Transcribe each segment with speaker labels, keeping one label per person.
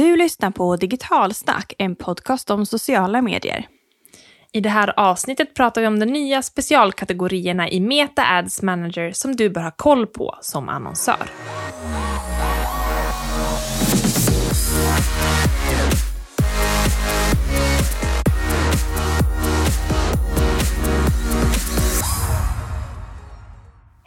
Speaker 1: Du lyssnar på Digitalsnack, en podcast om sociala medier.
Speaker 2: I det här avsnittet pratar vi om de nya specialkategorierna i Meta Ads Manager som du bör ha koll på som annonsör.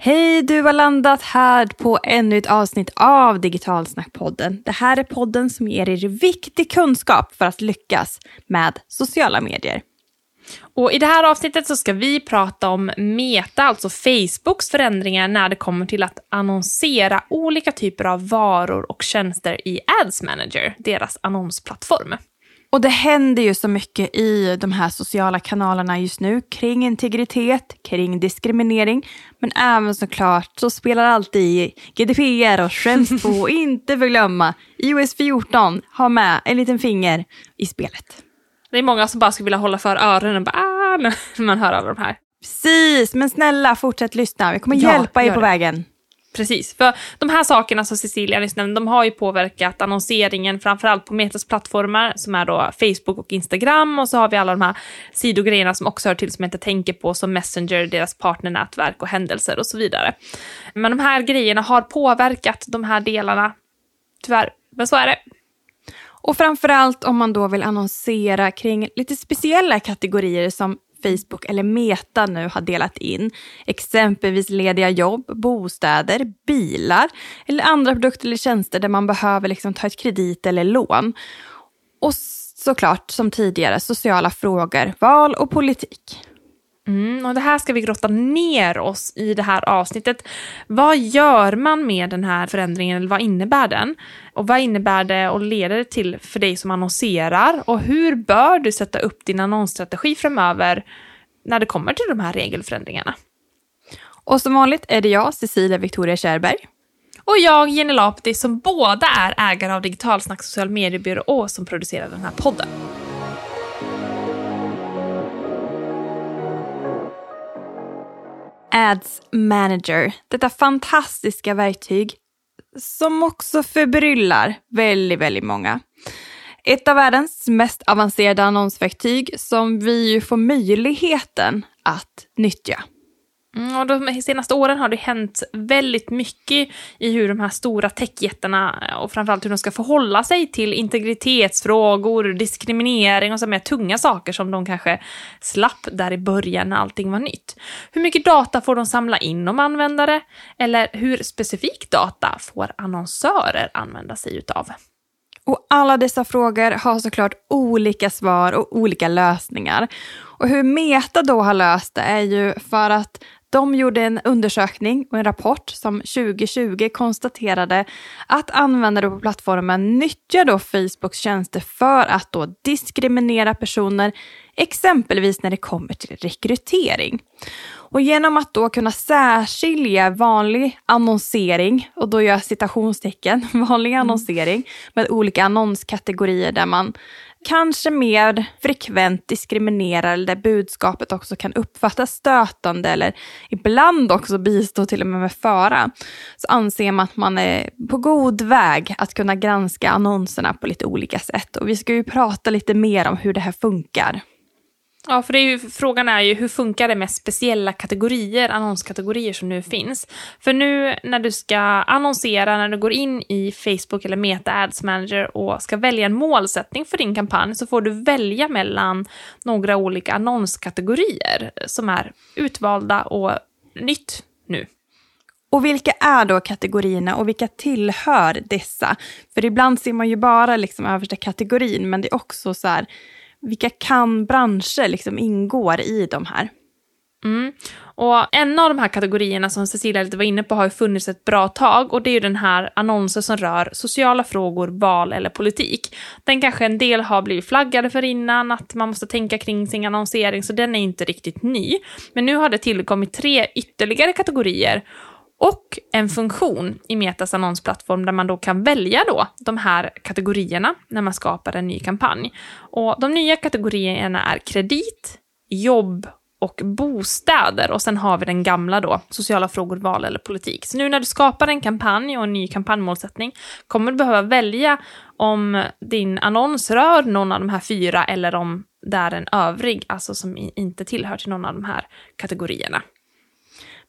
Speaker 1: Hej, du har landat här på ännu ett avsnitt av Digitalsnackpodden. Det här är podden som ger er viktig kunskap för att lyckas med sociala medier.
Speaker 2: Och I det här avsnittet så ska vi prata om Meta, alltså Facebooks förändringar när det kommer till att annonsera olika typer av varor och tjänster i Ads Manager, deras annonsplattform.
Speaker 1: Och det händer ju så mycket i de här sociala kanalerna just nu kring integritet, kring diskriminering, men även såklart så spelar alltid GDPR och Schrems 2 och inte förglömma iOS 14 har med en liten finger i spelet.
Speaker 2: Det är många som bara skulle vilja hålla för öronen och bara, ah, när man hör alla de här.
Speaker 1: Precis, men snälla fortsätt lyssna. Vi kommer ja, hjälpa er på vägen.
Speaker 2: Precis, för de här sakerna som Cecilia nyss nämnde, de har ju påverkat annonseringen framförallt på Metas plattformar som är då Facebook och Instagram och så har vi alla de här sidogrejerna som också hör till som jag inte tänker på som Messenger, deras partnernätverk och händelser och så vidare. Men de här grejerna har påverkat de här delarna, tyvärr, men så är det.
Speaker 1: Och framförallt om man då vill annonsera kring lite speciella kategorier som Facebook eller Meta nu har delat in. Exempelvis lediga jobb, bostäder, bilar eller andra produkter eller tjänster där man behöver liksom ta ett kredit eller lån. Och såklart som tidigare sociala frågor, val och politik.
Speaker 2: Mm, och det här ska vi grotta ner oss i det här avsnittet. Vad gör man med den här förändringen, eller vad innebär den? Och vad innebär det och leder det till för dig som annonserar? Och hur bör du sätta upp din annonsstrategi framöver när det kommer till de här regelförändringarna?
Speaker 1: Och som vanligt är det jag, Cecilia Victoria Kärberg.
Speaker 2: Och jag, Jenny Lapti, som båda är ägare av Digitalsnack social mediebyrå som producerar den här podden.
Speaker 1: Ads Manager. Detta fantastiska verktyg som också förbryllar väldigt, väldigt många. Ett av världens mest avancerade annonsverktyg som vi ju får möjligheten att nyttja.
Speaker 2: Mm, och de senaste åren har det hänt väldigt mycket i hur de här stora techjättarna eh, och framförallt hur de ska förhålla sig till integritetsfrågor, diskriminering och så mer tunga saker som de kanske slapp där i början när allting var nytt. Hur mycket data får de samla in om användare? Eller hur specifik data får annonsörer använda sig utav?
Speaker 1: Och alla dessa frågor har såklart olika svar och olika lösningar. Och hur Meta då har löst det är ju för att de gjorde en undersökning och en rapport som 2020 konstaterade att användare på plattformen nyttjar då Facebooks tjänster för att då diskriminera personer, exempelvis när det kommer till rekrytering. Och genom att då kunna särskilja vanlig annonsering, och då gör jag citationstecken, vanlig mm. annonsering med olika annonskategorier där man kanske mer frekvent diskriminerar eller där budskapet också kan uppfattas stötande eller ibland också bistå till och med med fara, så anser man att man är på god väg att kunna granska annonserna på lite olika sätt. Och vi ska ju prata lite mer om hur det här funkar.
Speaker 2: Ja, för är ju, frågan är ju hur funkar det med speciella kategorier, annonskategorier som nu finns? För nu när du ska annonsera, när du går in i Facebook eller Meta Ads Manager och ska välja en målsättning för din kampanj så får du välja mellan några olika annonskategorier som är utvalda och nytt nu.
Speaker 1: Och vilka är då kategorierna och vilka tillhör dessa? För ibland ser man ju bara liksom översta kategorin, men det är också så här, vilka kan branscher liksom ingår i de här?
Speaker 2: Mm. Och en av de här kategorierna som Cecilia lite var inne på har ju funnits ett bra tag och det är ju den här annonsen som rör sociala frågor, val eller politik. Den kanske en del har blivit flaggade för innan, att man måste tänka kring sin annonsering, så den är inte riktigt ny. Men nu har det tillkommit tre ytterligare kategorier och en funktion i Metas annonsplattform där man då kan välja då de här kategorierna när man skapar en ny kampanj. Och de nya kategorierna är kredit, jobb och bostäder. Och sen har vi den gamla då, sociala frågor, val eller politik. Så nu när du skapar en kampanj och en ny kampanjmålsättning kommer du behöva välja om din annons rör någon av de här fyra eller om det är en övrig, alltså som inte tillhör till någon av de här kategorierna.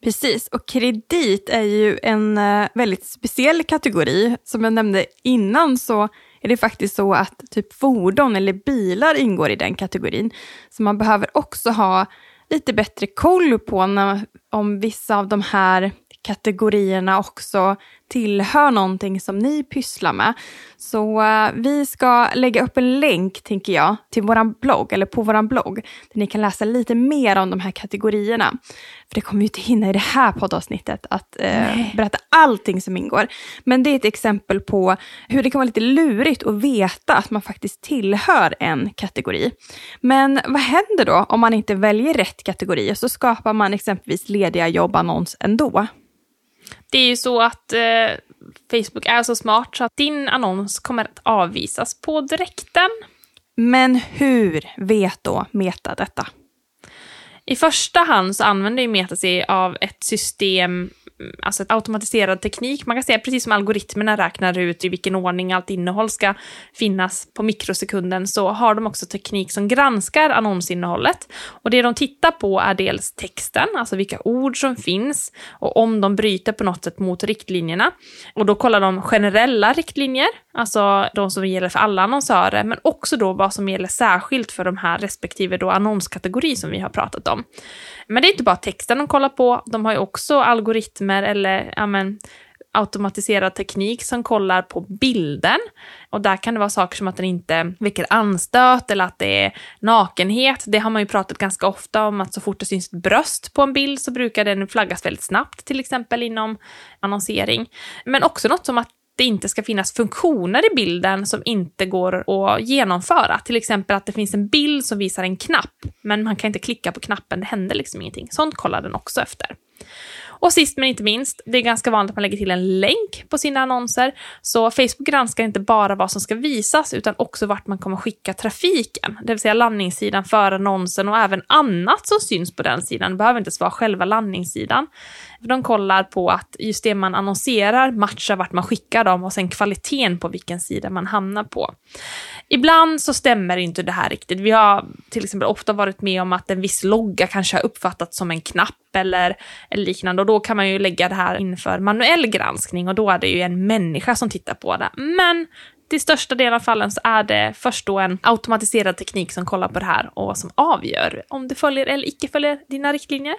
Speaker 1: Precis, och kredit är ju en eh, väldigt speciell kategori. Som jag nämnde innan så är det faktiskt så att typ fordon eller bilar ingår i den kategorin. Så man behöver också ha lite bättre koll på när, om vissa av de här kategorierna också tillhör någonting som ni pysslar med. Så uh, vi ska lägga upp en länk, tänker jag, till vår blogg, eller på vår blogg, där ni kan läsa lite mer om de här kategorierna. För det kommer ju inte hinna i det här poddavsnittet att uh, berätta allting som ingår. Men det är ett exempel på hur det kan vara lite lurigt att veta att man faktiskt tillhör en kategori. Men vad händer då om man inte väljer rätt kategori och så skapar man exempelvis lediga jobbannons ändå?
Speaker 2: Det är ju så att eh, Facebook är så smart så att din annons kommer att avvisas på direkten.
Speaker 1: Men hur vet då Meta detta?
Speaker 2: I första hand så använder ju Meta sig av ett system alltså ett automatiserad teknik. Man kan säga precis som algoritmerna räknar ut i vilken ordning allt innehåll ska finnas på mikrosekunden så har de också teknik som granskar annonsinnehållet. Och det de tittar på är dels texten, alltså vilka ord som finns och om de bryter på något sätt mot riktlinjerna. Och då kollar de generella riktlinjer, alltså de som gäller för alla annonsörer, men också då vad som gäller särskilt för de här respektive då annonskategori som vi har pratat om. Men det är inte bara texten de kollar på, de har ju också algoritmer eller ja, men, automatiserad teknik som kollar på bilden. Och där kan det vara saker som att den inte väcker anstöt eller att det är nakenhet. Det har man ju pratat ganska ofta om att så fort det syns ett bröst på en bild så brukar den flaggas väldigt snabbt, till exempel inom annonsering. Men också något som att det inte ska finnas funktioner i bilden som inte går att genomföra. Till exempel att det finns en bild som visar en knapp, men man kan inte klicka på knappen, det händer liksom ingenting. Sånt kollar den också efter. Och sist men inte minst, det är ganska vanligt att man lägger till en länk på sina annonser. Så Facebook granskar inte bara vad som ska visas utan också vart man kommer skicka trafiken. Det vill säga landningssidan för annonsen och även annat som syns på den sidan. Det behöver inte vara själva landningssidan. För de kollar på att just det man annonserar matchar vart man skickar dem och sen kvaliteten på vilken sida man hamnar på. Ibland så stämmer inte det här riktigt. Vi har till exempel ofta varit med om att en viss logga kanske har uppfattats som en knapp eller, eller liknande och då kan man ju lägga det här inför manuell granskning och då är det ju en människa som tittar på det. Men till största delen av fallen så är det först då en automatiserad teknik som kollar på det här och som avgör om det följer eller icke följer dina riktlinjer.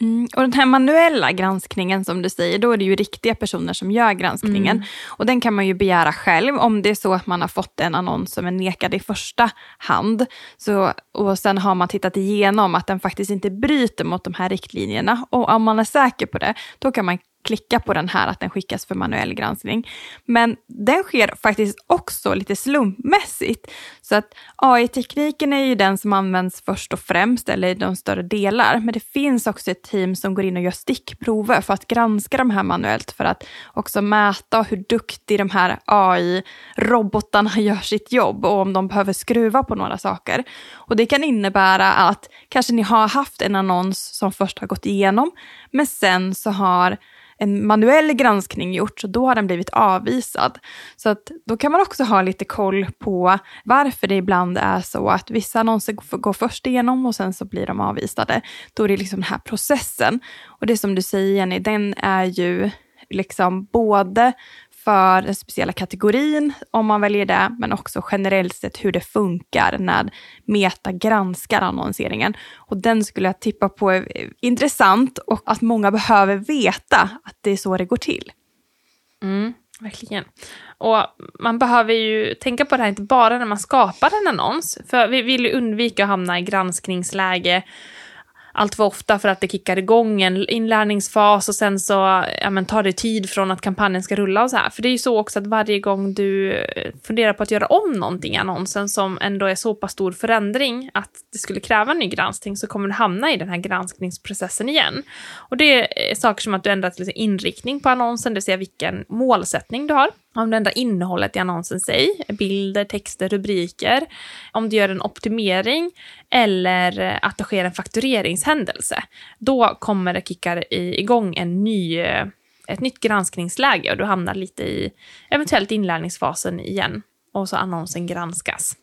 Speaker 1: Mm, och den här manuella granskningen som du säger, då är det ju riktiga personer som gör granskningen. Mm. Och den kan man ju begära själv om det är så att man har fått en annons som är nekad i första hand. Så, och sen har man tittat igenom att den faktiskt inte bryter mot de här riktlinjerna. Och om man är säker på det, då kan man klicka på den här att den skickas för manuell granskning. Men den sker faktiskt också lite slumpmässigt. Så att AI-tekniken är ju den som används först och främst, eller i de större delar. Men det finns också ett team som går in och gör stickprover för att granska de här manuellt, för att också mäta hur duktig de här AI-robotarna gör sitt jobb och om de behöver skruva på några saker. Och det kan innebära att kanske ni har haft en annons som först har gått igenom, men sen så har en manuell granskning gjorts och då har den blivit avvisad. Så att då kan man också ha lite koll på varför det ibland är så att vissa annonser går först igenom och sen så blir de avvisade. Då är det liksom den här processen. Och det som du säger Jenny, den är ju liksom både för den speciella kategorin om man väljer det, men också generellt sett hur det funkar när Meta granskar annonseringen. Och den skulle jag tippa på är intressant och att många behöver veta att det är så det går till.
Speaker 2: Mm, verkligen. Och man behöver ju tänka på det här inte bara när man skapar en annons, för vi vill ju undvika att hamna i granskningsläge allt för ofta för att det kickar igång en inlärningsfas och sen så ja, men, tar det tid från att kampanjen ska rulla och så här. För det är ju så också att varje gång du eh, funderar på att göra om någonting i annonsen som ändå är så pass stor förändring att det skulle kräva en ny granskning så kommer du hamna i den här granskningsprocessen igen. Och det är saker som att du ändrar till inriktning på annonsen, det vill säga vilken målsättning du har om du ändrar innehållet i annonsen sig, bilder, texter, rubriker, om du gör en optimering eller eh, att det sker en fakturering händelse, då kommer det kicka igång en ny, eh, ett nytt granskningsläge och du hamnar lite i eventuellt inlärningsfasen igen och så annonsen granskas.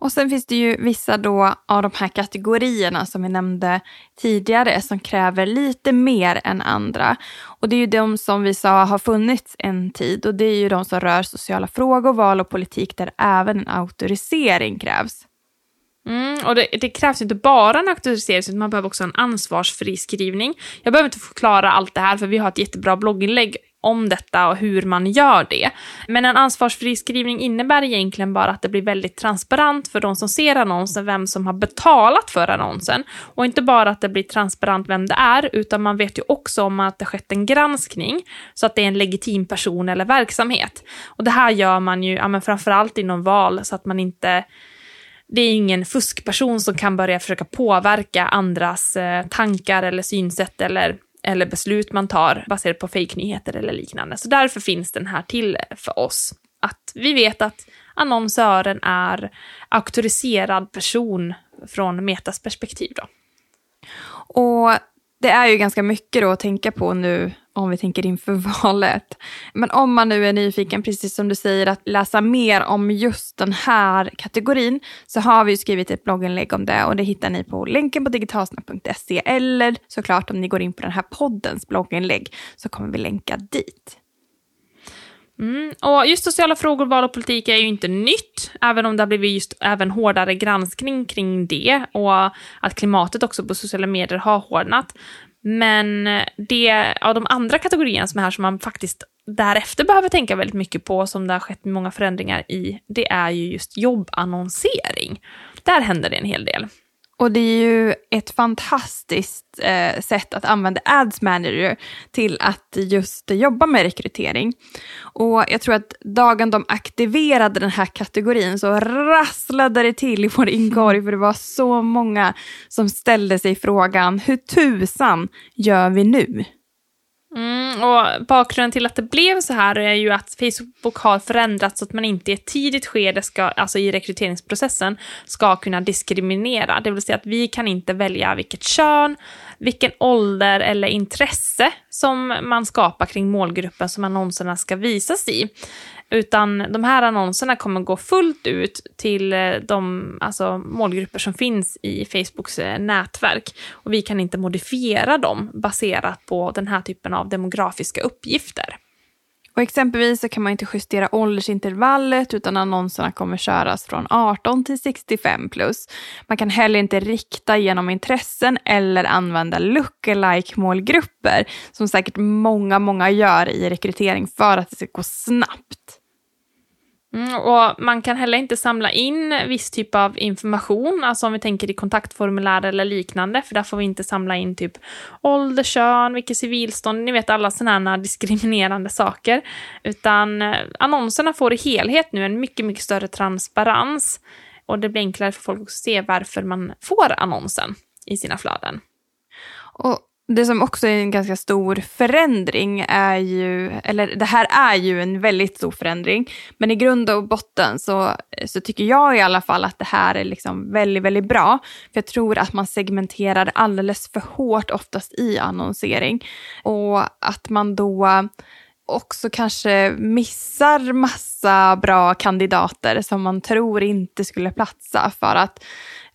Speaker 1: Och sen finns det ju vissa då av de här kategorierna som vi nämnde tidigare som kräver lite mer än andra. Och det är ju de som vi sa har funnits en tid och det är ju de som rör sociala frågor, val och politik där även en auktorisering krävs.
Speaker 2: Mm, och det, det, krävs inte bara en auktorisering, utan man behöver också en ansvarsfriskrivning. Jag behöver inte förklara allt det här, för vi har ett jättebra blogginlägg om detta och hur man gör det. Men en ansvarsfri skrivning innebär egentligen bara att det blir väldigt transparent för de som ser annonsen vem som har betalat för annonsen. Och inte bara att det blir transparent vem det är, utan man vet ju också om att det skett en granskning så att det är en legitim person eller verksamhet. Och det här gör man ju ja, men framförallt inom val så att man inte det är ingen fuskperson som kan börja försöka påverka andras eh, tankar eller synsätt eller eller beslut man tar baserat på fejknyheter eller liknande. Så därför finns den här till för oss. Att vi vet att annonsören är auktoriserad person från Metas perspektiv. Då.
Speaker 1: Och det är ju ganska mycket då att tänka på nu om vi tänker inför valet. Men om man nu är nyfiken, precis som du säger, att läsa mer om just den här kategorin så har vi skrivit ett blogginlägg om det och det hittar ni på länken på digitalsnack.se eller såklart om ni går in på den här poddens blogginlägg så kommer vi länka dit.
Speaker 2: Mm. Och just sociala frågor, val och politik är ju inte nytt, även om det har blivit just även hårdare granskning kring det och att klimatet också på sociala medier har hårdnat. Men det av de andra kategorierna som är här som man faktiskt därefter behöver tänka väldigt mycket på, som det har skett många förändringar i, det är ju just jobbannonsering. Där händer det en hel del.
Speaker 1: Och det är ju ett fantastiskt eh, sätt att använda Ads Manager till att just jobba med rekrytering. Och jag tror att dagen de aktiverade den här kategorin så rasslade det till i vår inkorg för det var så många som ställde sig frågan hur tusan gör vi nu?
Speaker 2: Mm, och bakgrunden till att det blev så här är ju att Facebook har förändrats så att man inte i ett tidigt skede, ska, alltså i rekryteringsprocessen, ska kunna diskriminera. Det vill säga att vi kan inte välja vilket kön, vilken ålder eller intresse som man skapar kring målgruppen som annonserna ska visas i. Utan de här annonserna kommer gå fullt ut till eh, de alltså, målgrupper som finns i Facebooks eh, nätverk. Och vi kan inte modifiera dem baserat på den här typen av demografiska uppgifter.
Speaker 1: Och exempelvis så kan man inte justera åldersintervallet utan annonserna kommer köras från 18 till 65 plus. Man kan heller inte rikta genom intressen eller använda lookalike målgrupper som säkert många, många gör i rekrytering för att det ska gå snabbt.
Speaker 2: Mm, och man kan heller inte samla in viss typ av information, alltså om vi tänker i kontaktformulär eller liknande, för där får vi inte samla in typ ålder, kön, vilket civilstånd, ni vet alla sådana här diskriminerande saker. Utan eh, annonserna får i helhet nu en mycket, mycket större transparens. Och det blir enklare för folk att se varför man får annonsen i sina flöden.
Speaker 1: Och det som också är en ganska stor förändring är ju, eller det här är ju en väldigt stor förändring, men i grund och botten så, så tycker jag i alla fall att det här är liksom väldigt, väldigt bra. För jag tror att man segmenterar alldeles för hårt oftast i annonsering och att man då också kanske missar massa bra kandidater som man tror inte skulle platsa för att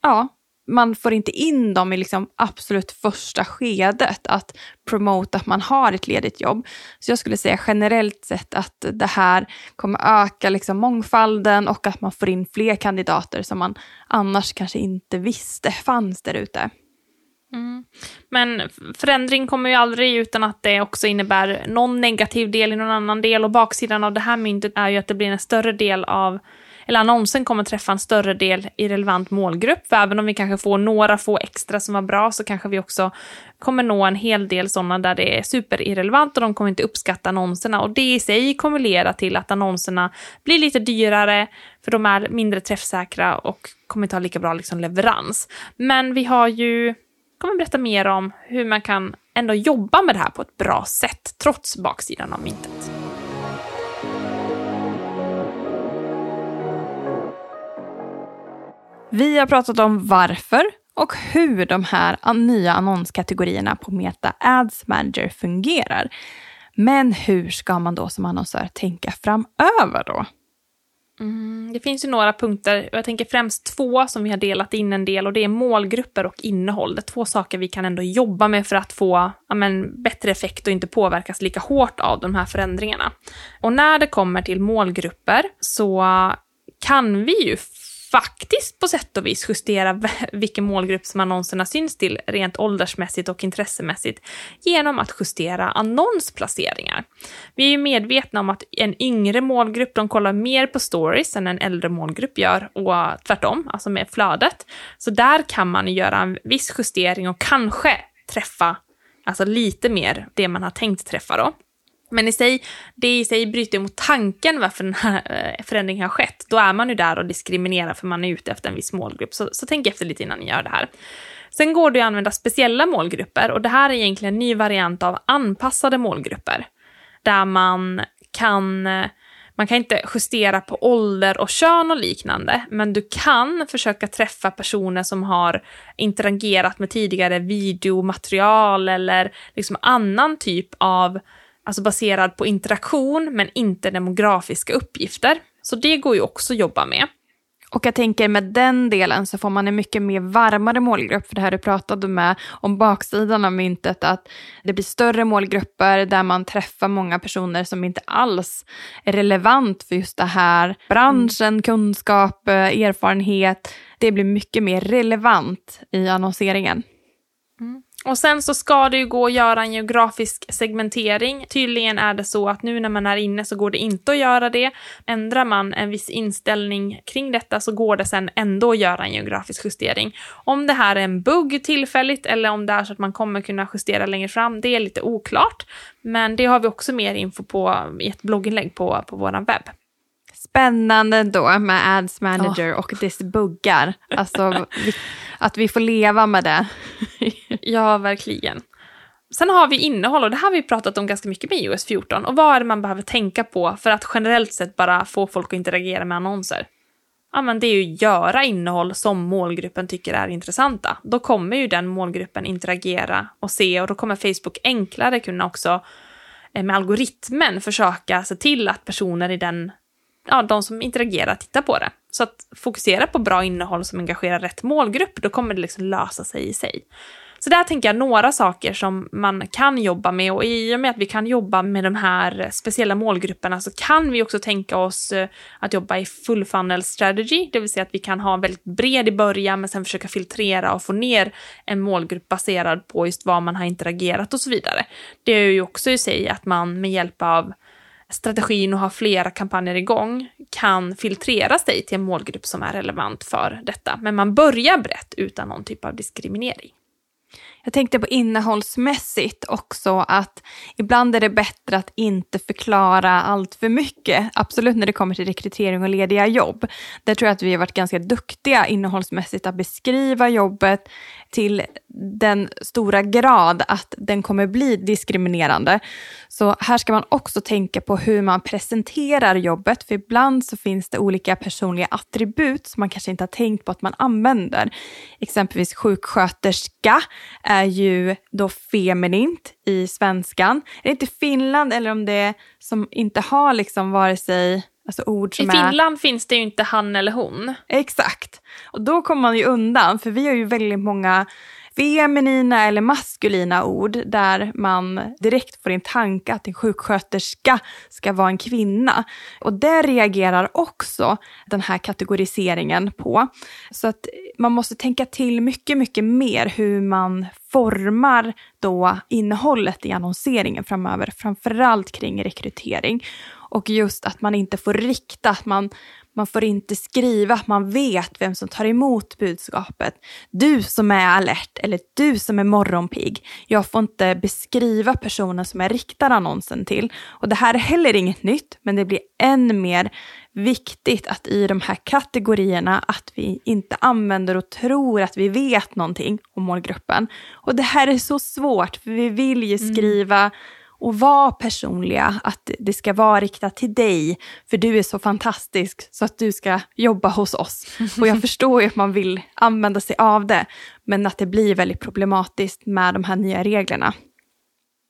Speaker 1: ja, man får inte in dem i liksom absolut första skedet att promota att man har ett ledigt jobb. Så jag skulle säga generellt sett att det här kommer öka liksom mångfalden och att man får in fler kandidater som man annars kanske inte visste fanns där ute.
Speaker 2: Mm. Men förändring kommer ju aldrig utan att det också innebär någon negativ del i någon annan del och baksidan av det här myntet är ju att det blir en större del av eller annonsen kommer träffa en större del i relevant målgrupp. För även om vi kanske får några få extra som var bra så kanske vi också kommer nå en hel del sådana där det är superirrelevant och de kommer inte uppskatta annonserna. Och det i sig kommer leda till att annonserna blir lite dyrare för de är mindre träffsäkra och kommer inte ha lika bra liksom, leverans. Men vi har ju kommer berätta mer om hur man kan ändå jobba med det här på ett bra sätt trots baksidan av myntet.
Speaker 1: Vi har pratat om varför och hur de här nya annonskategorierna på Meta Ads Manager fungerar. Men hur ska man då som annonsör tänka framöver då?
Speaker 2: Mm, det finns ju några punkter, och jag tänker främst två som vi har delat in en del och det är målgrupper och innehåll. Det är två saker vi kan ändå jobba med för att få ja, men, bättre effekt och inte påverkas lika hårt av de här förändringarna. Och när det kommer till målgrupper så kan vi ju faktiskt på sätt och vis justera vilken målgrupp som annonserna syns till rent åldersmässigt och intressemässigt genom att justera annonsplaceringar. Vi är ju medvetna om att en yngre målgrupp, de kollar mer på stories än en äldre målgrupp gör och tvärtom, alltså med flödet. Så där kan man göra en viss justering och kanske träffa alltså lite mer det man har tänkt träffa då. Men i sig, det i sig bryter mot tanken varför den här eh, förändringen har skett. Då är man ju där och diskriminerar för man är ute efter en viss målgrupp. Så, så tänk efter lite innan ni gör det här. Sen går det att använda speciella målgrupper och det här är egentligen en ny variant av anpassade målgrupper. Där man kan, eh, man kan inte justera på ålder och kön och liknande, men du kan försöka träffa personer som har interagerat med tidigare videomaterial eller liksom annan typ av alltså baserad på interaktion men inte demografiska uppgifter. Så det går ju också att jobba med.
Speaker 1: Och jag tänker med den delen så får man en mycket mer varmare målgrupp, för det här du pratade med om baksidan av myntet, att det blir större målgrupper där man träffar många personer som inte alls är relevant för just det här. Branschen, mm. kunskap, eh, erfarenhet, det blir mycket mer relevant i annonseringen.
Speaker 2: Mm. Och sen så ska det ju gå att göra en geografisk segmentering. Tydligen är det så att nu när man är inne så går det inte att göra det. Ändrar man en viss inställning kring detta så går det sen ändå att göra en geografisk justering. Om det här är en bugg tillfälligt eller om det är så att man kommer kunna justera längre fram, det är lite oklart. Men det har vi också mer info på i ett blogginlägg på, på vår webb.
Speaker 1: Spännande då med Ads Manager oh. och dess buggar. Alltså vi, att vi får leva med det.
Speaker 2: ja, verkligen. Sen har vi innehåll och det här har vi pratat om ganska mycket med iOS 14. Och vad är det man behöver tänka på för att generellt sett bara få folk att interagera med annonser? Ja, men det är ju göra innehåll som målgruppen tycker är intressanta. Då kommer ju den målgruppen interagera och se och då kommer Facebook enklare kunna också eh, med algoritmen försöka se till att personer i den ja, de som interagerar tittar på det. Så att fokusera på bra innehåll som engagerar rätt målgrupp, då kommer det liksom lösa sig i sig. Så där tänker jag några saker som man kan jobba med och i och med att vi kan jobba med de här speciella målgrupperna så kan vi också tänka oss eh, att jobba i full funnel strategy, det vill säga att vi kan ha en väldigt bred i början men sen försöka filtrera och få ner en målgrupp baserad på just vad man har interagerat och så vidare. Det är ju också i sig att man med hjälp av strategin och ha flera kampanjer igång kan filtrera sig till en målgrupp som är relevant för detta. Men man börjar brett utan någon typ av diskriminering.
Speaker 1: Jag tänkte på innehållsmässigt också att ibland är det bättre att inte förklara allt för mycket. Absolut när det kommer till rekrytering och lediga jobb. Där tror jag att vi har varit ganska duktiga innehållsmässigt att beskriva jobbet till den stora grad att den kommer bli diskriminerande. Så här ska man också tänka på hur man presenterar jobbet, för ibland så finns det olika personliga attribut som man kanske inte har tänkt på att man använder. Exempelvis sjuksköterska är ju då feminint i svenskan. Är det inte Finland eller om det är som inte har liksom vare sig Alltså ord som
Speaker 2: I Finland är... finns det ju inte han eller hon.
Speaker 1: Exakt. Och då kommer man ju undan, för vi har ju väldigt många feminina eller maskulina ord där man direkt får in tanke att en sjuksköterska ska vara en kvinna. Och det reagerar också den här kategoriseringen på. Så att man måste tänka till mycket, mycket mer hur man formar då innehållet i annonseringen framöver, framförallt kring rekrytering. Och just att man inte får rikta, att man, man får inte skriva att man vet vem som tar emot budskapet. Du som är alert eller du som är morgonpigg. Jag får inte beskriva personen som jag riktar annonsen till. Och det här är heller inget nytt, men det blir än mer viktigt att i de här kategorierna att vi inte använder och tror att vi vet någonting om målgruppen. Och det här är så svårt, för vi vill ju mm. skriva mm Och var personliga, att det ska vara riktat till dig, för du är så fantastisk så att du ska jobba hos oss. Och jag förstår ju att man vill använda sig av det, men att det blir väldigt problematiskt med de här nya reglerna.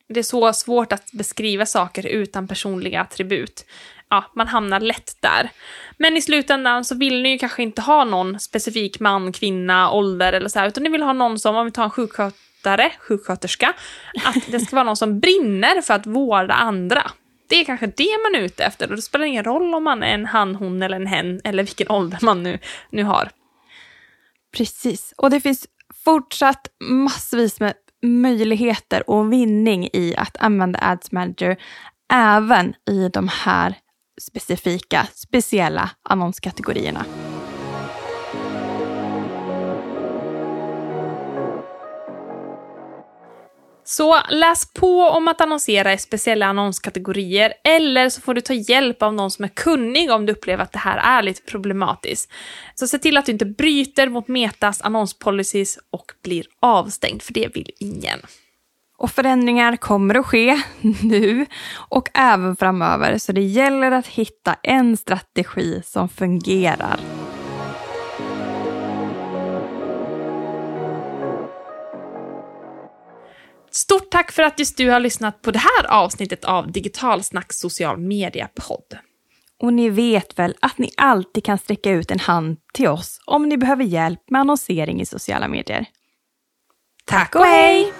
Speaker 2: Det är så svårt att beskriva saker utan personliga attribut. Ja, man hamnar lätt där. Men i slutändan så vill ni ju kanske inte ha någon specifik man, kvinna, ålder eller så här, utan ni vill ha någon som, om vi tar en sjukskötare, sjuksköterska, att det ska vara någon som brinner för att vårda andra. Det är kanske det man är ute efter och det spelar ingen roll om man är en han, hon eller en hen eller vilken ålder man nu, nu har.
Speaker 1: Precis, och det finns fortsatt massvis med möjligheter och vinning i att använda Ads Manager även i de här specifika, speciella annonskategorierna.
Speaker 2: Så läs på om att annonsera i speciella annonskategorier eller så får du ta hjälp av någon som är kunnig om du upplever att det här är lite problematiskt. Så se till att du inte bryter mot Metas annonspolicies och blir avstängd, för det vill ingen.
Speaker 1: Och förändringar kommer att ske nu och även framöver, så det gäller att hitta en strategi som fungerar.
Speaker 2: Stort tack för att just du har lyssnat på det här avsnittet av Digitalsnack social media-podd.
Speaker 1: Och ni vet väl att ni alltid kan sträcka ut en hand till oss om ni behöver hjälp med annonsering i sociala medier.
Speaker 2: Tack och hej!